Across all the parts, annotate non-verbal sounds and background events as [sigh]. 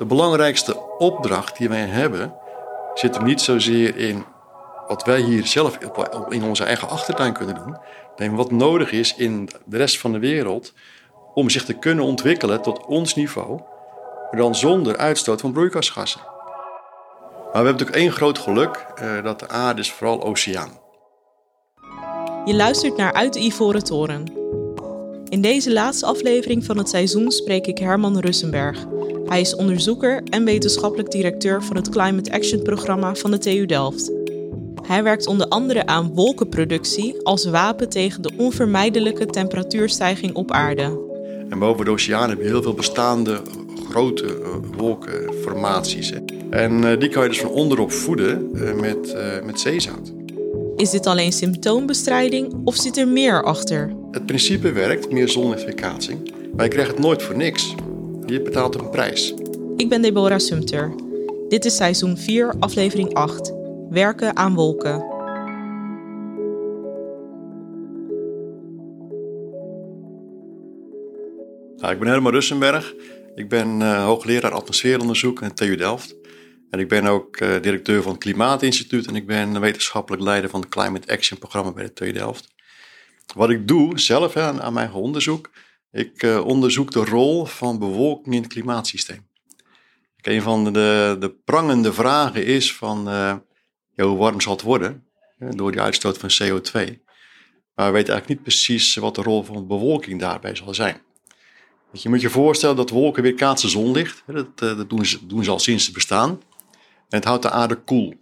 De belangrijkste opdracht die wij hebben zit hem niet zozeer in wat wij hier zelf in onze eigen achtertuin kunnen doen. Nee, wat nodig is in de rest van de wereld om zich te kunnen ontwikkelen tot ons niveau, maar dan zonder uitstoot van broeikasgassen. Maar we hebben natuurlijk één groot geluk, uh, dat de aarde is vooral oceaan. Je luistert naar Uit de Ivoren Toren. In deze laatste aflevering van het seizoen spreek ik Herman Russenberg. Hij is onderzoeker en wetenschappelijk directeur van het Climate Action programma van de TU Delft. Hij werkt onder andere aan wolkenproductie als wapen tegen de onvermijdelijke temperatuurstijging op aarde. En boven de oceaan heb je heel veel bestaande grote eh, wolkenformaties. En eh, die kan je dus van onderop voeden eh, met, met zeezout. Is dit alleen symptoombestrijding of zit er meer achter? Het principe werkt, meer zonlichtweerkaatsing. Maar je krijgt het nooit voor niks. Je betaalt een prijs. Ik ben Deborah Sumter. Dit is seizoen 4, aflevering 8. Werken aan wolken. Nou, ik ben Herman Russenberg. Ik ben uh, hoogleraar atmosfeeronderzoek in TU Delft. En ik ben ook uh, directeur van het Klimaatinstituut en ik ben wetenschappelijk leider van het Climate Action programma bij de TU Delft. Wat ik doe zelf hè, aan, mijn onderzoek, ik uh, onderzoek de rol van bewolking in het klimaatsysteem. Een van de, de prangende vragen is van ja, hoe warm zal het worden door die uitstoot van CO2. Maar we weten eigenlijk niet precies wat de rol van bewolking daarbij zal zijn. Je moet je voorstellen dat wolken weer kaatsen zonlicht. Dat, eh, dat doen, ze, doen, ze, al sinds ze bestaan. En het houdt de aarde koel.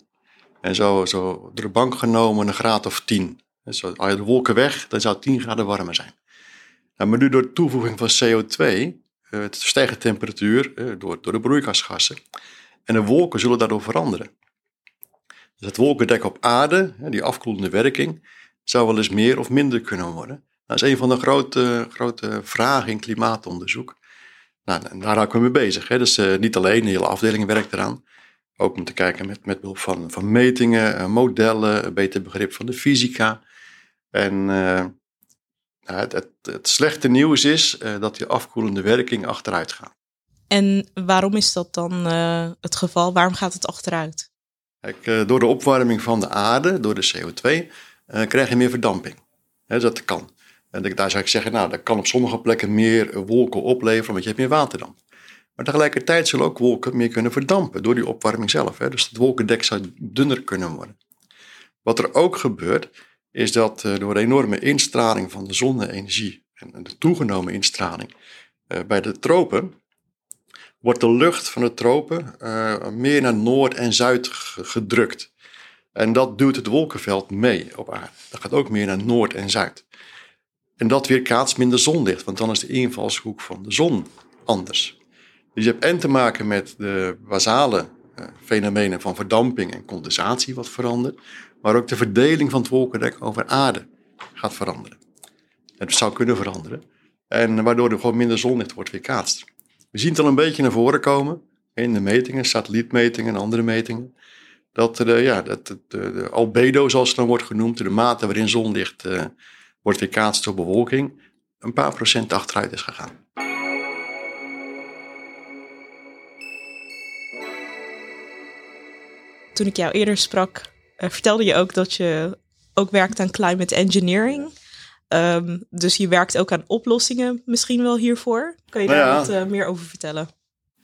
En zo, zo door de bank genomen een graad of 10. Zo, als je de wolken weg, dan zou het 10 graden warmer zijn. Nou, maar nu door de toevoeging van CO2, uh, het stijgt temperatuur uh, door, door de broeikasgassen. En de wolken zullen daardoor veranderen. Dus het wolkendek op aarde, die afkoelende werking, zou wel eens meer of minder kunnen worden. Dat is een van de grote, grote vragen in klimaatonderzoek. Nou, daar ik me mee bezig. Hè. Dus uh, niet alleen, de hele afdeling werkt eraan. Ook om te kijken met, met behulp van, van metingen, modellen, een beter begrip van de fysica. En het, het, het, slechte nieuws is dat die afkoelende werking achteruit gaat. En waarom is dat dan het geval? Waarom gaat het achteruit? Kijk, door de opwarming van de aarde, door de CO2, krijg je meer verdamping. Hè, dat kan. En daar zou ik zeggen, nou, dat kan op sommige plekken meer wolken opleveren, want je hebt meer waterdamp. Maar tegelijkertijd zullen ook wolken meer kunnen verdampen door die opwarming zelf. Hè? Dus het wolkendek zou dunner kunnen worden. Wat er ook gebeurt, is dat uh, door de enorme instraling van de zonne-energie en de toegenomen instraling uh, bij de tropen, wordt de lucht van de tropen uh, meer naar noord en zuid gedrukt. En dat duwt het wolkenveld mee op aarde. Dat gaat ook meer naar noord en zuid. En dat weerkaatst minder zonlicht, want dan is de invalshoek van de zon anders. Dus je hebt en te maken met de basale fenomenen van verdamping en condensatie wat verandert, maar ook de verdeling van het wolkendek over aarde gaat veranderen. Het zou kunnen veranderen. En waardoor er gewoon minder zonlicht wordt weerkaatst. We zien het al een beetje naar voren komen in de metingen, satellietmetingen en andere metingen. Dat de, ja, dat de, de, albedo, zoals het dan wordt genoemd, de mate waarin zonlicht uh, wordt weerkaatst door bewolking, een paar procent achteruit is gegaan. Toen ik jou eerder sprak, vertelde je ook dat je ook werkt aan climate engineering. Um, dus je werkt ook aan oplossingen misschien wel hiervoor. Kan je nou daar wat uh, meer over vertellen?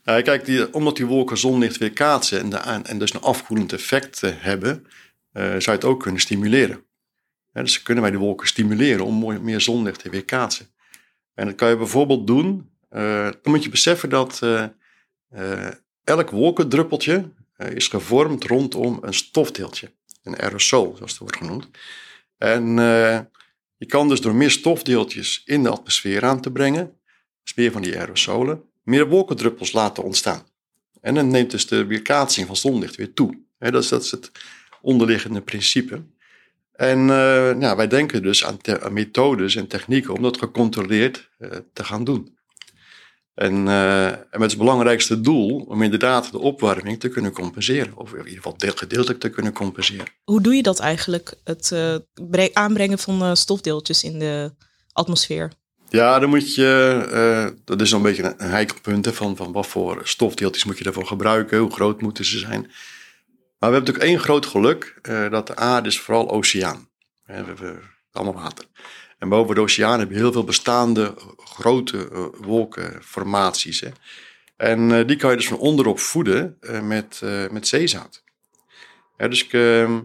Ja, kijk, die, omdat die wolken zonlicht weerkaatsen en, de, en dus een afkoelend effect hebben, uh, zou je het ook kunnen stimuleren dus kunnen wij de wolken stimuleren om meer zonlicht te weerkaatsen. En dat kan je bijvoorbeeld doen, uh, dan moet je beseffen dat elk wolkendruppeltje is gevormd rondom een stofdeeltje, een aerosol zoals het wordt genoemd. En je kan dus door meer stofdeeltjes in de atmosfeer aan te brengen, dus meer van die aerosolen, meer wolkendruppels laten ontstaan. En dan neemt dus de weerkaatsing van zonlicht weer toe. dat, is, dat is het onderliggende principe. En uh, wij denken dus aan, methodes en technieken om dat gecontroleerd uh, te gaan doen. En, uh, en met het belangrijkste doel om inderdaad de opwarming te kunnen compenseren. Of in ieder geval gedeeltelijk te kunnen compenseren. Hoe doe je dat eigenlijk? Het aanbrengen van stofdeeltjes in de atmosfeer? Ja, dan moet je, dat is een beetje een heikel punt van, van wat voor stofdeeltjes moet je daarvoor gebruiken, hoe groot moeten ze zijn. Maar we hebben natuurlijk één groot geluk, dat de aarde is vooral oceaan. We hebben allemaal water. En boven de oceaan heb je heel veel bestaande grote uh, wolkenformaties. Hè. En die kan je dus van onderop voeden met, met zeezout. Dus ehm,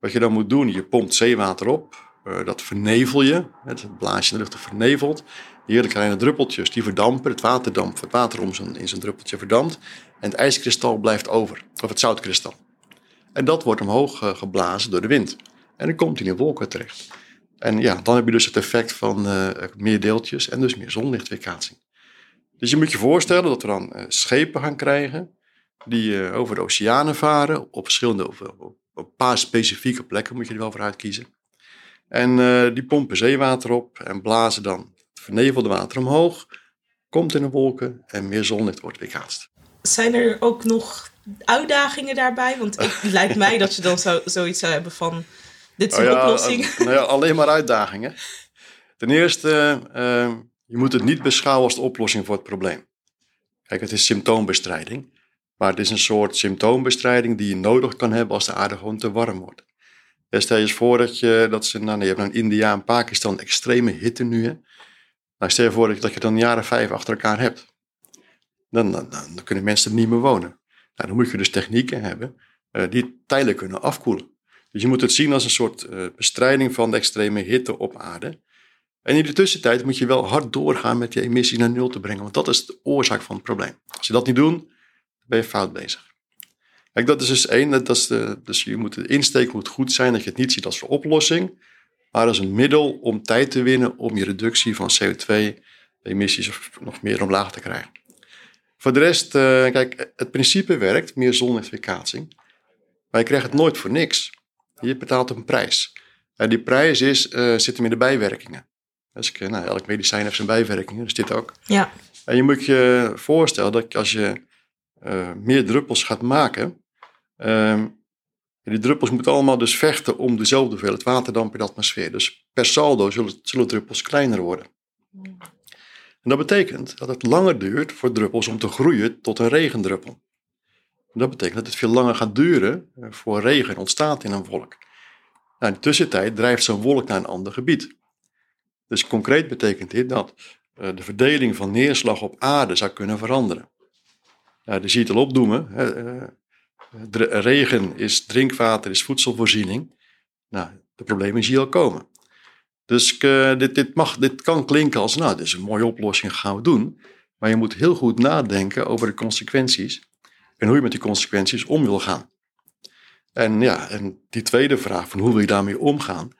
wat je dan moet doen, je pompt zeewater op, dat vernevel je. Het blaasje in de lucht vernevelt. Die hele kleine druppeltjes die verdampen. Het water, dampt, het water om zijn, in zijn druppeltje verdampt. En het ijskristal blijft over. Of het zoutkristal. En dat wordt omhoog geblazen door de wind. En dan komt hij in wolken terecht. En ja, dan heb je dus het effect van uh, meer deeltjes en dus meer zonlichtweerkaatsing. Dus je moet je voorstellen dat we dan schepen gaan krijgen die over de oceanen varen op verschillende, op, een paar specifieke plekken moet je er wel voor uitkiezen. En die pompen zeewater op en blazen dan het vernevelde water omhoog, komt in de wolken en meer zonlicht wordt weerkaatst. Zijn er ook nog uitdagingen daarbij? Want het lijkt mij dat je dan zo, zoiets zou hebben van, dit is een oh ja, oplossing. Uh, nou ja, alleen maar uitdagingen. Ten eerste, uh, je moet het niet beschouwen als de oplossing voor het probleem. Kijk, het is symptoombestrijding. Maar het is een soort symptoombestrijding die je nodig kan hebben als de aarde gewoon te warm wordt. Stel je eens voor dat je, dat ze, nou, je hebt nou India en Pakistan extreme hitte nu. Hè? Nou, stel je voor dat je, dat dan jaren vijf achter elkaar hebt. Dan, dan, dan, kunnen mensen er niet meer wonen. Nou, dan moet je dus technieken hebben uh, die tijdelijk kunnen afkoelen. Dus je moet het zien als een soort uh, bestrijding van de extreme hitte op aarde. En in de tussentijd moet je wel hard doorgaan met je emissie naar nul te brengen, want dat is de oorzaak van het probleem. Als je dat niet doet, ben je fout bezig. Kijk, dat is dus één. Dat is de, dus je moet de insteek moet goed zijn dat je het niet ziet als een oplossing, maar als een middel om tijd te winnen om je reductie van CO2-emissies nog meer omlaag te krijgen. Voor de rest, uh, kijk, het principe werkt, meer zonlichtweerkaatsing, maar je krijgt het nooit voor niks. Je betaalt een prijs. En die prijs is, uh, zit hem in de bijwerkingen. Dus ik, nou, elk medicijn heeft zijn bijwerkingen, dus dit ook. Ja. En je moet je voorstellen dat als je uh, meer druppels gaat maken, Um, die druppels moeten allemaal dus vechten om dezelfde hoeveelheid waterdamp in de atmosfeer. Dus per saldo zullen, zullen druppels kleiner worden. En dat betekent dat het langer duurt voor druppels om te groeien tot een regendruppel. Dat betekent dat het veel langer gaat duren eh, voor regen ontstaat in een wolk. Nou, in de tussentijd drijft zo'n wolk naar een ander gebied. Dus concreet betekent dit dat uh, de verdeling van neerslag op aarde zou kunnen veranderen. Ja, je ziet het al opdoemen. Uh, regen is drinkwater, is voedselvoorziening. Nou, de problemen zie je al komen. Dus dit, dit, mag, dit kan klinken als, nou, dit is een mooie oplossing, gaan we doen. Maar je moet heel goed nadenken over de consequenties en hoe je met die consequenties om wil gaan. En ja, en die tweede vraag van hoe wil je daarmee omgaan,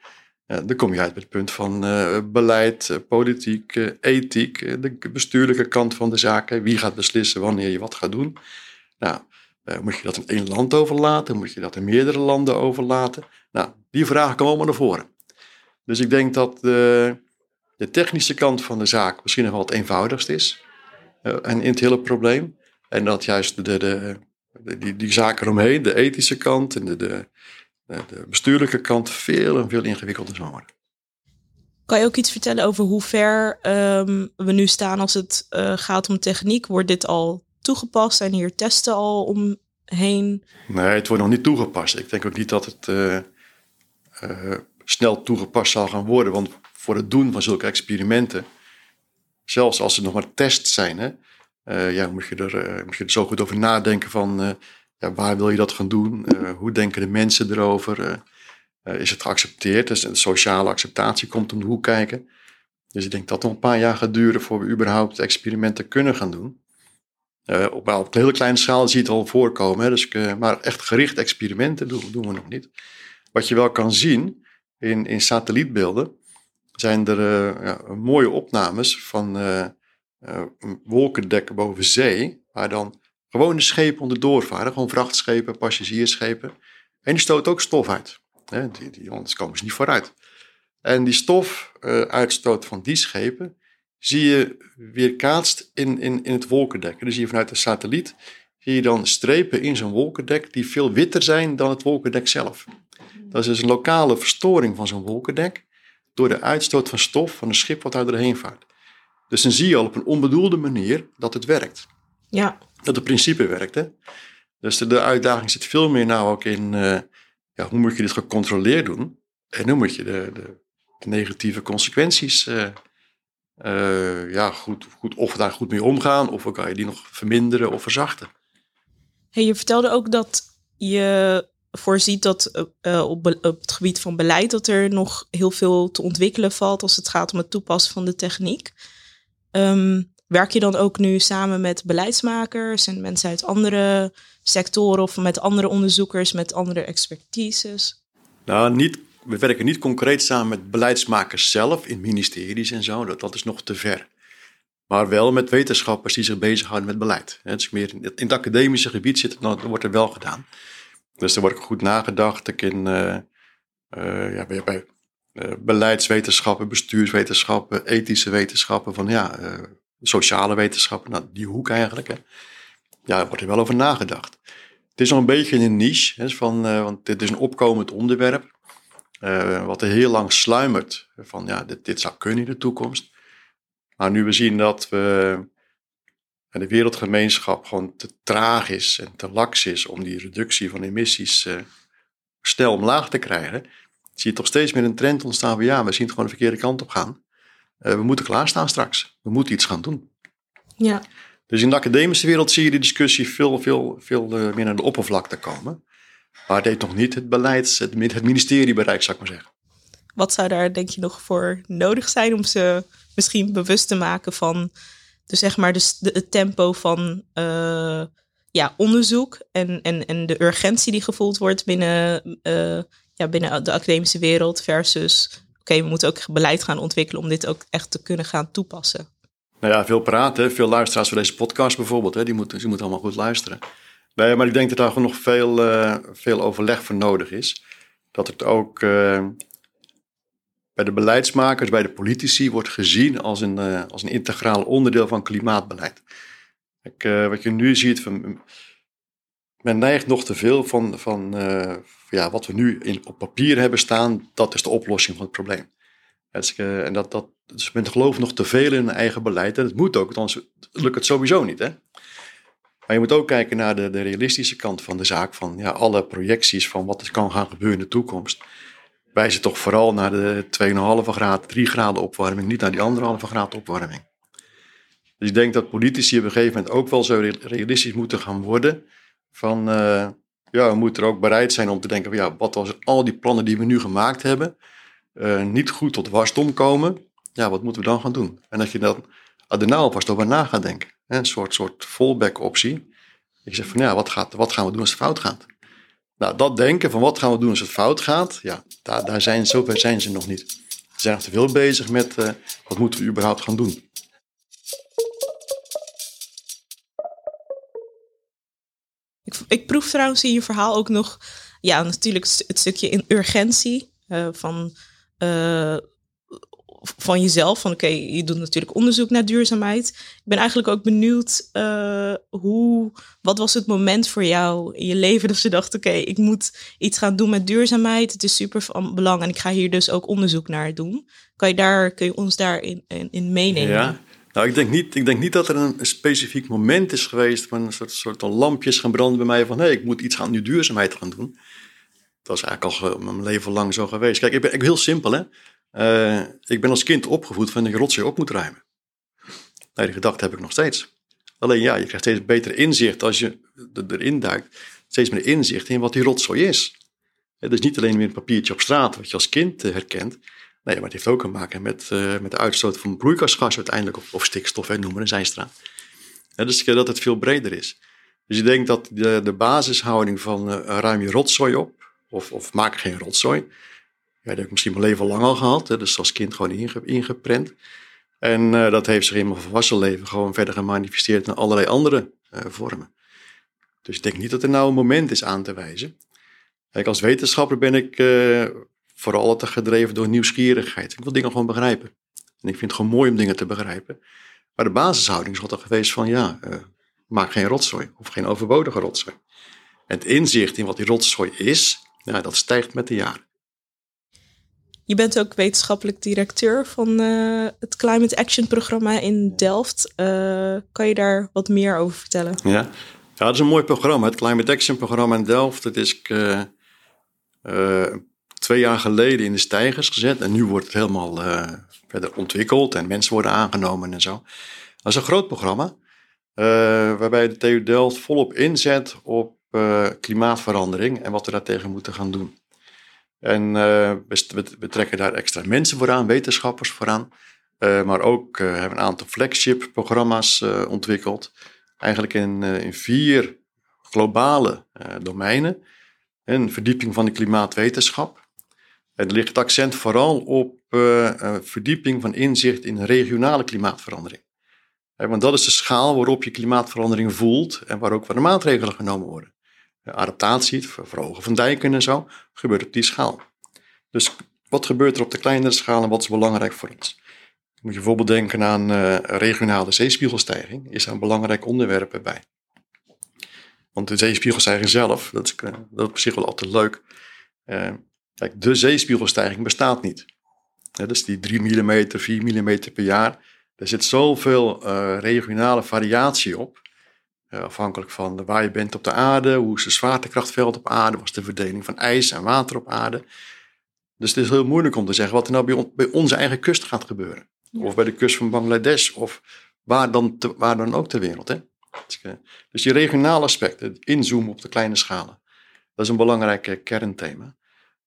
ja, dan kom je uit bij het punt van uh, beleid, uh, politiek, ethiek, de bestuurlijke kant van de zaken. Wie gaat beslissen wanneer je wat gaat doen? Nou, moet je dat in één land overlaten? Moet je dat in meerdere landen overlaten? Nou, die vragen komen naar voren. Dus ik denk dat de, de technische kant van de zaak misschien nog wel het eenvoudigst is. En in het hele probleem. En dat juist de, de, de, die, die zaken eromheen, de ethische kant en de, de, de bestuurlijke kant, veel en veel ingewikkelder zal worden. Kan je ook iets vertellen over hoe ver um, we nu staan als het uh, gaat om techniek? Wordt dit al toegepast? Zijn hier testen al omheen? Nee, het wordt nog niet toegepast. Ik denk ook niet dat het uh, uh, snel toegepast zal gaan worden. Want voor het doen van zulke experimenten, zelfs als ze nog maar tests zijn, hè, uh, ja, moet, je er, moet je er zo goed over nadenken van ja, waar wil je dat gaan doen? hoe denken de mensen erover? is het geaccepteerd? Dus de sociale acceptatie komt om de hoek kijken. Dus ik denk dat het nog een paar jaar gaat duren voor we überhaupt experimenten kunnen gaan doen. Op, op een hele kleine schaal zie je het al voorkomen. Hè? Dus, maar echt gericht experimenten doen, doen, we nog niet. Wat je wel kan zien in, in satellietbeelden, zijn er ja, mooie opnames van wolkendekken boven zee, waar dan gewone schepen varen, gewoon vrachtschepen, passagiersschepen. En die stoten ook stof uit. Hè? Die, die, anders komen ze niet vooruit. En die stofuitstoot van die schepen, zie je weerkaatst in, in, in het wolkendek. Dus je vanuit de satelliet zie je dan strepen in zo'n wolkendek die veel witter zijn dan het wolkendek zelf. Dat is dus een lokale verstoring van zo'n wolkendek door de uitstoot van stof van een schip wat daar doorheen vaart. Dus dan zie je al op een onbedoelde manier dat het werkt. Ja. Dat het principe werkt. Hè? Dus de, de uitdaging zit veel meer nou ook in uh, ja, hoe moet je dit gecontroleerd doen? En hoe moet je de, de, de negatieve consequenties uh, uh, ja, goed, goed, of daar goed mee omgaan, of kan je die nog verminderen of verzachten. Hey, je vertelde ook dat je voorziet dat uh, op, op, het gebied van beleid dat er nog heel veel te ontwikkelen valt als het gaat om het toepassen van de techniek. Um, werk je dan ook nu samen met beleidsmakers en mensen uit andere sectoren of met andere onderzoekers, met andere expertises? Nou, niet, we werken niet concreet samen met beleidsmakers zelf in ministeries en zo, dat, dat is nog te ver. Maar wel met wetenschappers die zich bezighouden met beleid. Dus meer in het academische gebied zit, dan wordt er wel gedaan. Dus er wordt goed nagedacht. Ik in, uh, ja, bij, beleidswetenschappen, bestuurswetenschappen, ethische wetenschappen, van ja, sociale wetenschappen, nou, die hoek eigenlijk. Hè. Ja, daar wordt er wel over nagedacht. Het is nog een beetje een niche, hè, van, want dit is een opkomend onderwerp. wat er heel lang sluimert. Van ja, dit, dit zou kunnen in de toekomst. Maar nu we zien dat we de wereldgemeenschap gewoon te traag is en te laks is om die reductie van emissies snel omlaag te krijgen, zie je toch steeds meer een trend ontstaan van ja, we zien het gewoon de verkeerde kant op gaan. Uh, we moeten klaarstaan straks. We moeten iets gaan doen. Ja. Dus in de academische wereld zie je die discussie veel, veel, veel uh, meer naar de oppervlakte komen. Maar het heeft nog niet het beleid, het, het ministerie bereikt, zou ik maar zeggen. Wat zou daar denk je nog voor nodig zijn om ze misschien bewust te maken van dus zeg maar de, de, het tempo van uh, ja, onderzoek en, en, en de urgentie die gevoeld wordt binnen, uh, ja, binnen de academische wereld versus oké, we moeten ook beleid gaan ontwikkelen om dit ook echt te kunnen gaan toepassen. Nou ja, veel praten, veel luisteraars voor deze podcast bijvoorbeeld, hè, die, moeten, die moeten allemaal goed luisteren. Nee, maar ik denk dat daar gewoon nog veel, uh, veel overleg voor nodig is. Dat het ook bij de beleidsmakers, bij de politici, wordt gezien als een, uh, als een integraal onderdeel van klimaatbeleid. Ik, wat je nu ziet, van, men neigt nog te veel van, van uh, ja, wat we nu in, op papier hebben staan, dat is de oplossing van het probleem. Dus, en dat, dat, dus men gelooft nog te veel in hun eigen beleid. En dat moet ook, anders lukt het sowieso niet. Hè? Maar je moet ook kijken naar de, de realistische kant van de zaak. Van ja, alle projecties van wat er kan gaan gebeuren in de toekomst wijzen toch vooral naar de 2,5 graden, 3 graden opwarming, niet naar die 1,5 graden opwarming. Dus ik denk dat politici op een gegeven moment ook wel zo realistisch moeten gaan worden. Van uh, ja, we moeten er ook bereid zijn om te denken: van, ja, wat als al die plannen die we nu gemaakt hebben uh, niet goed tot wasdom komen? Ja, wat moeten we dan gaan doen? En dat je dan daarna alvast over na gaat denken. Een soort, soort fallback optie. Ik zeg van ja, wat, gaat, wat gaan we doen als het fout gaat? Nou, dat denken van wat gaan we doen als het fout gaat, ja, daar, daar zijn, zover zijn ze nog niet. Ze zijn nog te veel bezig met uh, wat moeten we überhaupt gaan doen. Ik, ik proef trouwens in je verhaal ook nog, ja, natuurlijk het stukje in urgentie uh, van uh, van jezelf. Van oké, je doet natuurlijk onderzoek naar duurzaamheid. Ik ben eigenlijk ook benieuwd uh, hoe, wat was het moment voor jou in je leven dat je dacht, oké, ik moet iets gaan doen met duurzaamheid. Het is super van belang en ik ga hier dus ook onderzoek naar doen. Kan je, daar, kun je ons daarin in, in meenemen? Ja. Nou, ik denk, niet, ik denk niet dat er een specifiek moment is geweest van een soort, soort lampjes gaan branden bij mij van hé, hey, ik moet iets aan nu duurzaamheid gaan doen. Dat is eigenlijk al mijn leven lang zo geweest. Kijk, ik ben, ik heel simpel hè. Uh, ik ben als kind opgevoed van dat je rotzooi op moet ruimen. Nou, die gedachte heb ik nog steeds. Alleen ja, je krijgt steeds beter inzicht als je erin duikt. Steeds meer inzicht in wat die rotzooi is. Het is niet alleen meer een papiertje op straat wat je als kind uh, herkent. Nee, maar het heeft ook te maken met, uh, met de uitstoot van broeikasgas uiteindelijk. Of, of stikstof, hè, noemen een zijstraat. Ja, dus dat het veel breder is. Dus ik denk dat de, de basishouding van ruim je rotzooi op. Of, of maak geen rotzooi ja, dat heb ik misschien mijn leven lang al gehad. Hè, dus als kind gewoon inge, ingeprent. En uh, dat heeft zich in mijn volwassen leven gewoon verder gemanifesteerd in allerlei andere vormen. Dus ik denk niet dat er nou een moment is aan te wijzen. Kijk, als wetenschapper ben ik vooral altijd gedreven door nieuwsgierigheid. Ik wil dingen gewoon begrijpen. En ik vind het gewoon mooi om dingen te begrijpen. Maar de basishouding is altijd geweest van ja, maak geen rotzooi of geen overbodige rotzooi. En het inzicht in wat die rotzooi is, ja, dat stijgt met de jaren. Je bent ook wetenschappelijk directeur van uh, het Climate Action programma in Delft. Uh, kan je daar wat meer over vertellen? Ja. ja, dat is een mooi programma. Het Climate Action programma in Delft. Dat is uh, twee jaar geleden in de stijgers gezet. En nu wordt het helemaal verder ontwikkeld en mensen worden aangenomen en zo. Dat is een groot programma. waarbij de TU Delft volop inzet op klimaatverandering en wat we daartegen moeten gaan doen. En we, we, trekken daar extra mensen voor aan, wetenschappers voor aan. Maar ook hebben we een aantal flagship programma's ontwikkeld. Eigenlijk in, in vier globale domeinen. Een verdieping van de klimaatwetenschap. Het ligt het accent vooral op verdieping van inzicht in regionale klimaatverandering. want dat is de schaal waarop je klimaatverandering voelt en waar ook waar de maatregelen genomen worden adaptatie, het verhogen van dijken en zo, gebeurt op die schaal. Dus wat gebeurt er op de kleinere schaal en wat is belangrijk voor ons? Moet je bijvoorbeeld denken aan regionale zeespiegelstijging, is daar een belangrijk onderwerp bij. Want de zeespiegelstijging zelf, dat is, eh, dat is op zich wel altijd leuk. Kijk, de zeespiegelstijging bestaat niet. Ja, dus die 3 mm, 4 mm per jaar, er zit zoveel uh, regionale variatie op. Uh, afhankelijk van waar je bent op de aarde, hoe is de zwaartekrachtveld op aarde, wat is de verdeling van ijs en water op aarde. Dus het is heel moeilijk om te zeggen wat er nou bij, bij onze eigen kust gaat gebeuren. Of bij de kust van Bangladesh, of waar dan, te, waar dan ook ter wereld. Hè? Dus, uh, dus die regionale aspecten, inzoomen op de kleine schalen, dat is een belangrijk kernthema.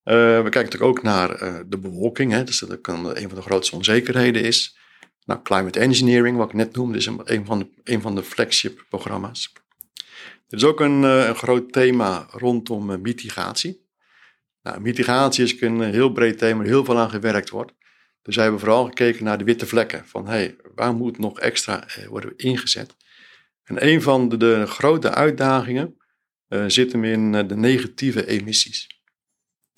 Uh, we kijken natuurlijk ook naar de bewolking, hè? dus dat kan een van de grootste onzekerheden is. Nou, climate engineering, wat ik net noemde, is een, van, de, van de flagship programma's. Er is ook een, eh, een groot thema rondom eh, mitigatie. Nou, mitigatie is een heel breed thema, waar heel veel aan gewerkt wordt. Dus wij hebben vooral gekeken naar de witte vlekken. Van hey, waar moet nog extra eh, worden ingezet? En een van de, de grote uitdagingen zit hem in de negatieve emissies.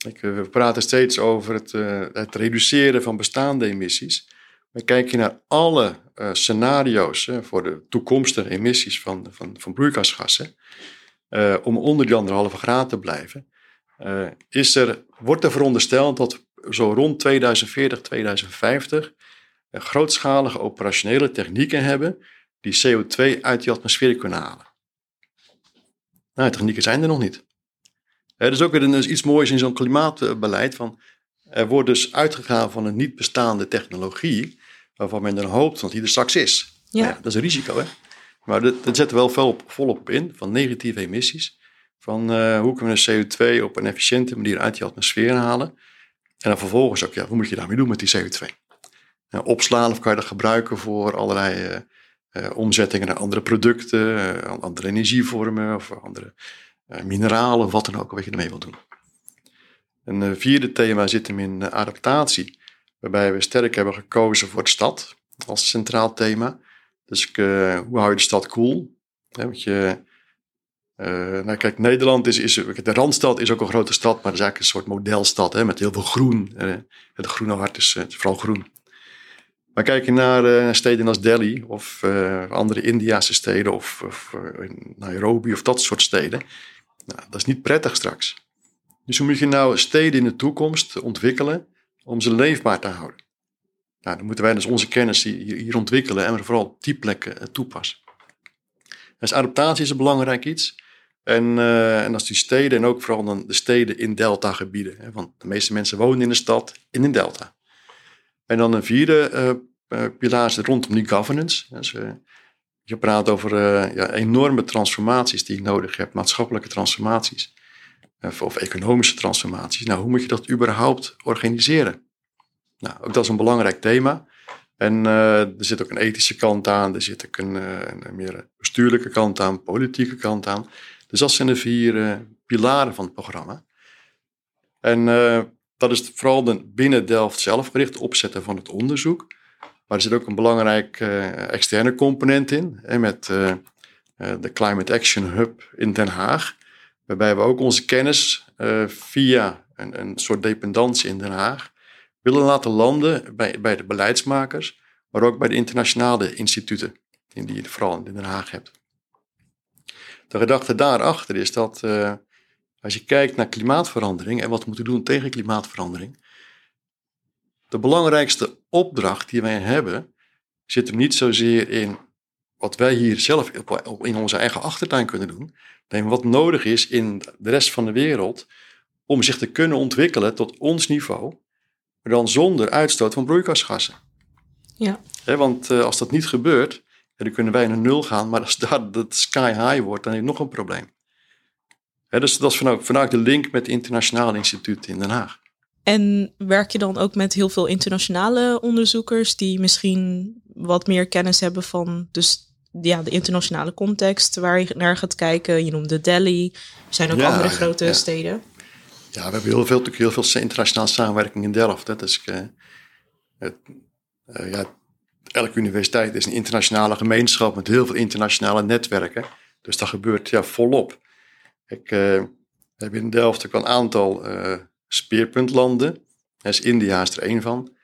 Ik, we praten steeds over het, uh, het reduceren van bestaande emissies. Maar kijk je naar alle uh, scenario's voor de toekomstige emissies van, van, van broeikasgassen, om onder die anderhalve graad te blijven, is er, wordt er verondersteld dat zo rond 2040, 2050 grootschalige operationele technieken hebben die CO2 uit die atmosfeer kunnen halen. Nou, technieken zijn er nog niet. Er is ook weer iets moois in zo'n klimaatbeleid. Van, er wordt dus uitgegaan van een niet bestaande technologie waarvan men dan hoopt dat hij er straks is. Ja. Nou ja dat is een risico, hè? Maar dat, dat zetten we wel vol, volop in, van negatieve emissies. Van uh, hoe kunnen we CO2 op een efficiënte manier uit die atmosfeer halen. En dan vervolgens ook, ja, hoe moet je daarmee doen met die CO2? Nou, opslaan of kan je dat gebruiken voor allerlei uh, uh, omzettingen naar andere producten, andere energievormen of andere mineralen of wat dan ook, wat je ermee wil doen. Een vierde thema zit hem in adaptatie waarbij we sterk hebben gekozen voor de stad als centraal thema. Dus hoe hou je de stad cool? want je, nou kijk, Nederland is, is, de Randstad is ook een grote stad, maar het is eigenlijk een soort modelstad hè, met heel veel groen. Het groene hart is, vooral groen. Maar kijk je naar steden als Delhi of andere Indiase steden of, of Nairobi of dat soort steden, nou, dat is niet prettig straks. Dus hoe moet je nou steden in de toekomst ontwikkelen om ze leefbaar te houden. Nou, dan moeten wij dus onze kennis hier ontwikkelen en vooral op die plekken eh, toepassen. Dus adaptatie is een belangrijk iets. En, en als die steden, en ook vooral dan de steden in deltagebieden. Hè, want de meeste mensen wonen in de stad in een delta. En dan een vierde uh, pilaar is rondom die governance. Dus, je praat over ja, enorme transformaties die je nodig hebt, maatschappelijke transformaties of economische transformaties. Nou, hoe moet je dat überhaupt organiseren? Nou, ook dat is een belangrijk thema. En er zit ook een ethische kant aan, er zit ook een, een meer bestuurlijke kant aan, politieke kant aan. Dus dat zijn de vier pilaren van het programma. En dat is vooral de, binnen Delft zelf gericht opzetten van het onderzoek. Maar er zit ook een belangrijk externe component in, hè, met de Climate Action Hub in Den Haag. Waarbij we ook onze kennis via een, een soort dependantie in Den Haag willen laten landen bij, bij de beleidsmakers, maar ook bij de internationale instituten die je vooral in Den Haag hebt. De gedachte daarachter is dat als je kijkt naar klimaatverandering en wat we moeten doen tegen klimaatverandering, de belangrijkste opdracht die wij hebben, zit er niet zozeer in wat wij hier zelf in onze eigen achtertuin kunnen doen. Nee, wat nodig is in de rest van de wereld om zich te kunnen ontwikkelen tot ons niveau, maar dan zonder uitstoot van broeikasgassen. Ja. want uh, als dat niet gebeurt, dan kunnen wij naar nul gaan, maar als dat, dat sky high wordt, dan heb je nog een probleem. Dus dat is vanuit, de link met het Internationaal Instituut in Den Haag. En werk je dan ook met heel veel internationale onderzoekers die misschien wat meer kennis hebben van dus ja, de internationale context waar je naar gaat kijken. Je noemde Delhi. Er zijn ook andere grote steden. Ja, we hebben heel veel, heel veel internationale samenwerking in Delft. Dat is, uh, het, uh, ja, elke universiteit is een internationale gemeenschap met heel veel internationale netwerken. Dus dat gebeurt ja, volop. Ik uh, heb in Delft ook een aantal speerpuntlanden. is India is er één van.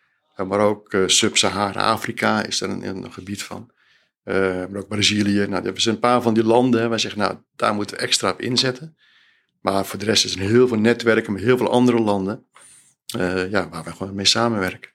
maar ook Sub-Sahara-Afrika is er een, een gebied van. Maar ook Brazilië. Nou, er zijn een paar van die landen. Wij zeggen, nou, daar moeten we extra op inzetten. Maar voor de rest is er heel veel netwerken met heel veel andere landen. Ja, waar we gewoon mee samenwerken.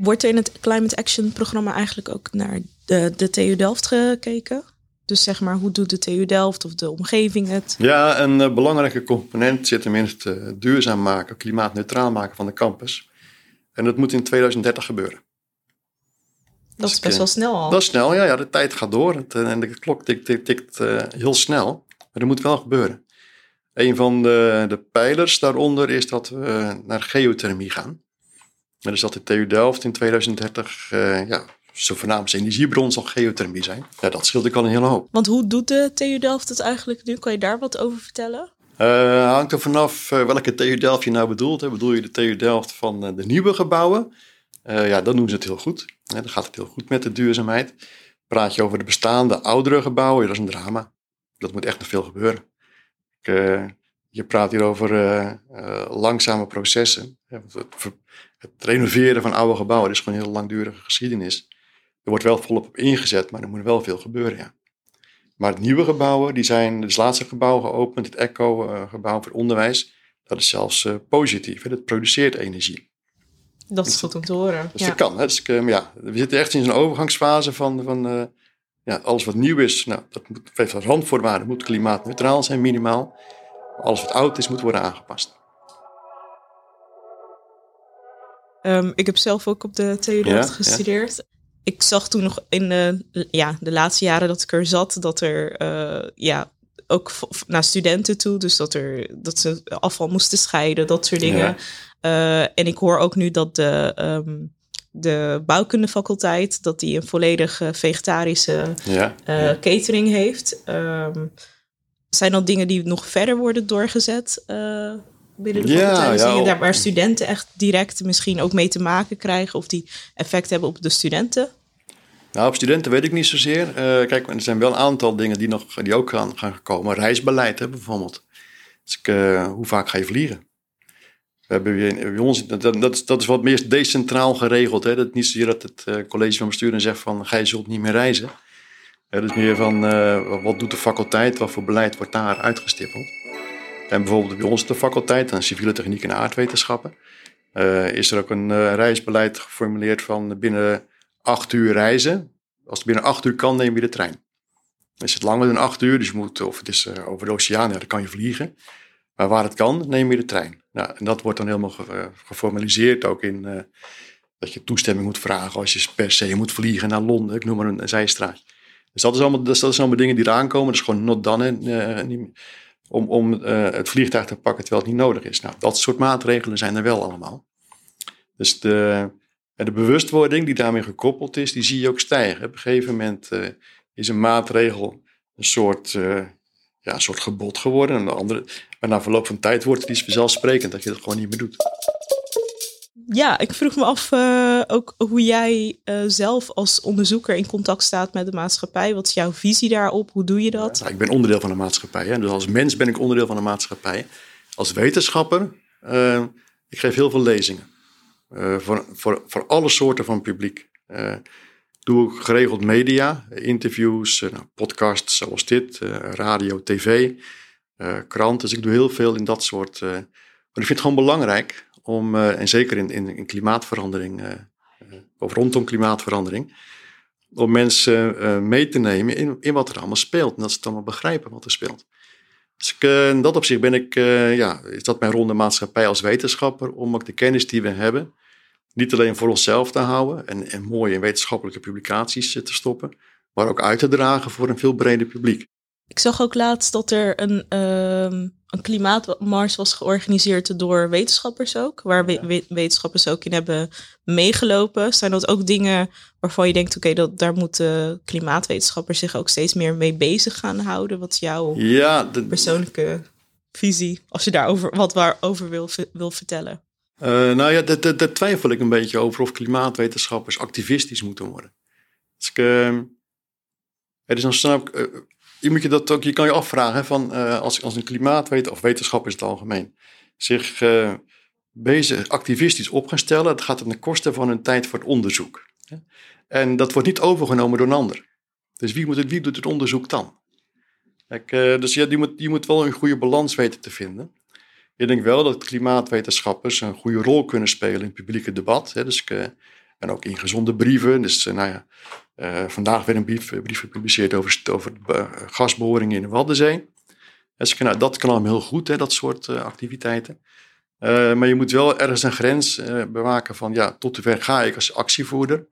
Wordt er in het Climate Action programma eigenlijk ook naar de, de TU Delft gekeken? Dus zeg maar, hoe doet de TU Delft of de omgeving het? Ja, een uh, belangrijke component zit hem in het uh, duurzaam maken, klimaatneutraal maken van de campus. En dat moet in 2030 gebeuren. Dat is dus best wel snel al. Dat is snel, ja. ja de tijd gaat door het, eh, en de klok tikt, tikt, tikt heel snel. Maar dat moet wel gebeuren. Een van de, de pijlers daaronder is dat we naar geothermie gaan. Dus dat de TU Delft in 2030 ja, zijn voornaamste energiebron zal geothermie zijn. Ja, dat scheelt ik al een hele hoop. Want hoe doet de TU Delft het eigenlijk nu? Kan je daar wat over vertellen? Uh, hangt er vanaf uh, welke TU Delft je nou bedoelt. Hè. Bedoel je de TU Delft van uh, de nieuwe gebouwen? ja, dan doen ze het heel goed. dan gaat het heel goed met de duurzaamheid. Praat je over de bestaande oudere gebouwen, dat is een drama. Dat moet echt nog veel gebeuren. Ik, je praat hier over langzame processen. Het, renoveren van oude gebouwen is gewoon een heel langdurige geschiedenis. Er wordt wel volop op ingezet, maar er moet wel veel gebeuren, ja. Maar het nieuwe gebouwen, die zijn, het laatste gebouw geopend, het ECHO-gebouw voor onderwijs, dat is zelfs uh, positief. Hè? Dat produceert energie. Dat is goed om te horen. Dus ja. dat kan. Hè? Dus, uh, ja, we zitten echt in zo'n overgangsfase van, van uh, ja, alles wat nieuw is, nou, dat moet, heeft als randvoorwaarde, moet klimaatneutraal zijn minimaal. Alles wat oud is, moet worden aangepast. Um, ik heb zelf ook op de TU ja, gestudeerd ik zag toen nog in de, ja, de laatste jaren dat ik er zat, dat er uh, ja, ook naar studenten toe, dus dat, er, dat ze afval moesten scheiden, dat soort dingen. Uh, en ik hoor ook nu dat de, um, de bouwkundefaculteit, dat die een volledig vegetarische ja, uh, catering heeft. Um, zijn dat dingen die nog verder worden doorgezet? Binnen de ja, Zie je daar waar studenten echt direct misschien ook mee te maken krijgen of die effect hebben op de studenten? Nou, op studenten weet ik niet zozeer. Uh, kijk, er zijn wel een aantal dingen die, nog, die ook gaan, gaan komen. Reisbeleid hè, bijvoorbeeld. Dus uh, hoe vaak ga je vliegen? We hebben bij ons, dat, dat, is, dat is wat meer decentraal geregeld. Hè? Dat niet zozeer dat het uh, college van bestuur zegt van gij zult niet meer reizen. Het is meer van wat doet de faculteit, wat voor beleid wordt daar uitgestippeld. En bijvoorbeeld bij ons de faculteit, aan civiele techniek en aardwetenschappen, is er ook een reisbeleid geformuleerd van binnen acht uur reizen. Als het binnen acht uur kan, neem je de trein. Is het langer dan acht uur, dus je moet, of het is uh, over de oceaan, dan kan je vliegen. Maar waar het kan, neem je de trein. Nou, en dat wordt dan helemaal ge, geformaliseerd ook in dat je toestemming moet vragen als je per se moet vliegen naar Londen. Ik noem maar een, een zijstraat. Dus dat is, allemaal, dat, is allemaal dingen die eraan komen. Dat is gewoon not done. Uh, om om het vliegtuig te pakken terwijl het niet nodig is. Nou, dat soort maatregelen zijn er wel allemaal. Dus de, en de bewustwording die daarmee gekoppeld is, die zie je ook stijgen. Op een gegeven moment uh, is een maatregel een soort, ja, een soort gebod geworden. En de andere, maar na verloop van tijd wordt het iets vanzelfsprekend dat je dat gewoon niet meer doet. Ja, ik vroeg me af uh, ook hoe jij zelf als onderzoeker in contact staat met de maatschappij. Wat is jouw visie daarop? Hoe doe je dat? Ja, ik ben onderdeel van de maatschappij. Hè? Dus als mens ben ik onderdeel van de maatschappij. Als wetenschapper, ik geef heel veel lezingen. Uh, voor, voor, voor alle soorten van publiek. Uh, doe ik geregeld media, interviews, nou, podcasts zoals dit, radio, tv, krant. Dus ik doe heel veel in dat soort. maar ik vind het gewoon belangrijk om, en zeker in, in, in klimaatverandering, of rondom klimaatverandering, om mensen mee te nemen in, in wat er allemaal speelt. En dat ze het allemaal begrijpen wat er speelt. Dus ik, in dat opzicht ben ik, ja, is dat mijn ronde maatschappij als wetenschapper, om ook de kennis die we hebben, niet alleen voor onszelf te houden en, en mooie wetenschappelijke publicaties te stoppen, maar ook uit te dragen voor een veel breder publiek. Ik zag ook laatst dat er een, uh, een klimaatmars was georganiseerd door wetenschappers ook, waar wetenschappers ook in hebben meegelopen. Zijn dat ook dingen waarvan je denkt, oké, dat daar moeten klimaatwetenschappers zich ook steeds meer mee bezig gaan houden? Wat is jouw ja, de, persoonlijke visie, als je daarover wat waarover wil, wil vertellen? Uh, nou ja, daar twijfel ik een beetje over of klimaatwetenschappers activistisch moeten worden. Dus ik, uh, dus dan snap ik, uh, je, moet je, dat ook, je kan je afvragen van uh, als, als een klimaatwetenschapper, of wetenschapper in het algemeen, zich bezig activistisch op gaan stellen, dat gaat ten koste van hun tijd voor het onderzoek. En dat wordt niet overgenomen door een ander. Dus wie, moet het, wie doet het onderzoek dan? Kijk, dus ja, je, moet, moet wel een goede balans weten te vinden. Ik denk wel dat klimaatwetenschappers een goede rol kunnen spelen in het publieke debat. Hè, dus, en ook in gezonde brieven. Dus uh, nou ja, uh, vandaag weer een brief, brief gepubliceerd over, over gasboringen in de Waddenzee. Dus, nou, dat kan heel goed, hè, dat soort activiteiten. maar je moet wel ergens een grens bewaken van ja, tot ver ga ik als actievoerder.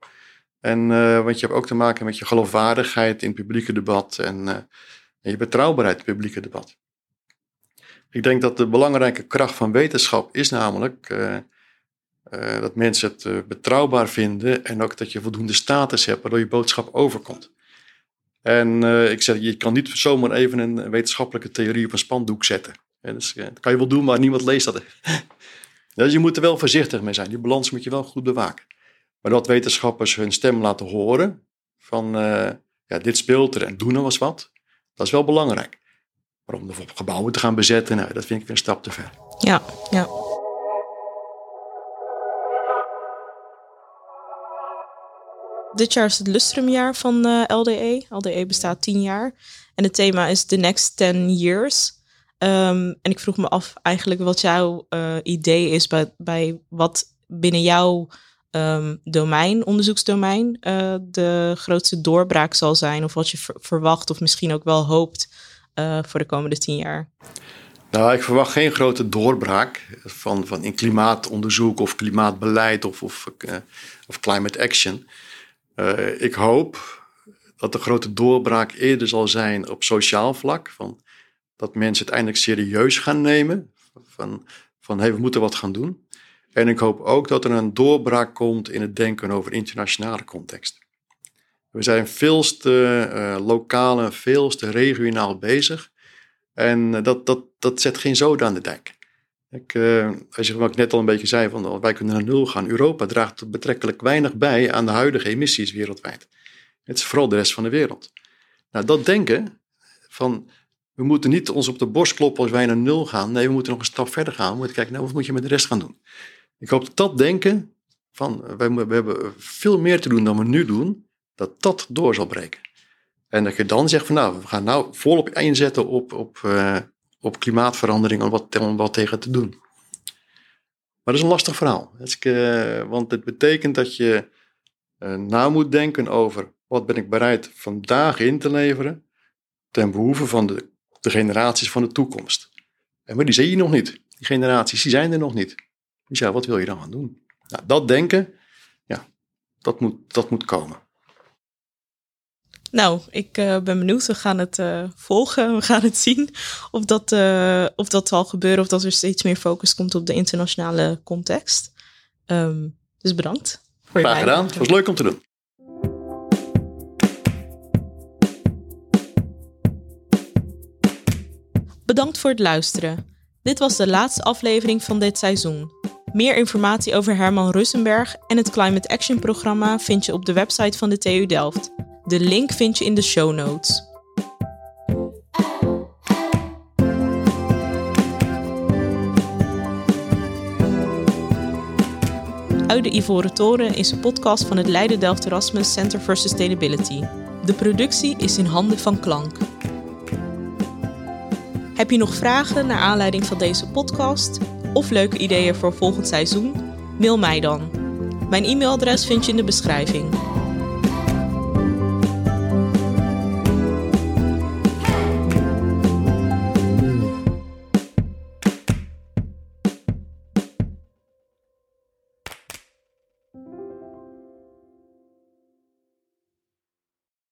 En, want je hebt ook te maken met je geloofwaardigheid in het publieke debat en, en je betrouwbaarheid in het publieke debat. Ik denk dat de belangrijke kracht van wetenschap is namelijk uh, dat mensen het uh, betrouwbaar vinden en ook dat je voldoende status hebt waardoor je boodschap overkomt. En ik zeg, je kan niet zomaar even een wetenschappelijke theorie op een spandoek zetten. dus, dat kan je wel doen, maar niemand leest dat. [laughs] dus je moet er wel voorzichtig mee zijn. Die balans moet je wel goed bewaken. Maar dat wetenschappers hun stem laten horen van ja, dit speelt er en doen er was wat, dat is wel belangrijk. Maar om bijvoorbeeld gebouwen te gaan bezetten, nou, dat vind ik een stap te ver. Ja, ja. Dit jaar is het lustrumjaar van eh, LDE. LDE bestaat tien jaar. En het thema is The Next 10 Years. Um, en ik vroeg me af eigenlijk wat jouw uh, idee is bij, bij wat binnen jouw um, domein, onderzoeksdomein, uh, de grootste doorbraak zal zijn. Of wat je verwacht of misschien ook wel hoopt voor de komende tien jaar? Nou, ik verwacht geen grote doorbraak van, van in klimaatonderzoek of klimaatbeleid of, of, of climate action. Uh, ik hoop dat de grote doorbraak eerder zal zijn op sociaal vlak. Van, dat mensen het eindelijk serieus gaan nemen. Van, van hey, we moeten wat gaan doen. En ik hoop ook dat er een doorbraak komt in het denken over internationale context. We zijn veel te uh, lokaal en veel te regionaal bezig. En eh, dat, dat, dat zet geen zoden aan de dijk. Ik, uh, als je, wat ik net al een beetje zei, van, wij kunnen naar nul gaan. Europa draagt betrekkelijk weinig bij aan de huidige emissies wereldwijd. Het is vooral de rest van de wereld. Nou, dat denken van, we moeten niet ons op de borst kloppen als wij naar nul gaan. Nee, we moeten nog een stap verder gaan. We moeten kijken, nou, wat moet je met de rest gaan doen? Ik hoop dat dat denken van, wij, we hebben veel meer te doen dan we nu doen dat dat door zal breken. En dat je dan zegt van nou, we gaan nou volop inzetten op, op, uh, op klimaatverandering om wat, om wat tegen te doen. Maar dat is een lastig verhaal. Uh, want het betekent dat je uh, na moet denken over wat ben ik bereid vandaag in te leveren ten behoeve van de, de generaties van de toekomst. En maar die zie je nog niet. Die generaties die zijn er nog niet. Dus ja, wat wil je dan gaan doen? Nou, dat denken, ja, dat moet, dat moet komen. Nou, ik uh, ben benieuwd. We gaan het uh, volgen. We gaan het zien of dat, uh, of dat zal gebeuren. Of dat er steeds meer focus komt op de internationale context. Um, dus bedankt. Voor Graag gedaan. Het was leuk om te doen. Bedankt voor het luisteren. Dit was de laatste aflevering van dit seizoen. Meer informatie over Herman Russenberg en het Climate Action programma vind je op de website van de TU Delft. De link vind je in de show notes. Uit de Ivoren Toren is een podcast van het Leiden Delft Erasmus Center for Sustainability. De productie is in handen van Klank. Heb je nog vragen naar aanleiding van deze podcast of leuke ideeën voor volgend seizoen? Mail mij dan. Mijn e-mailadres vind je in de beschrijving.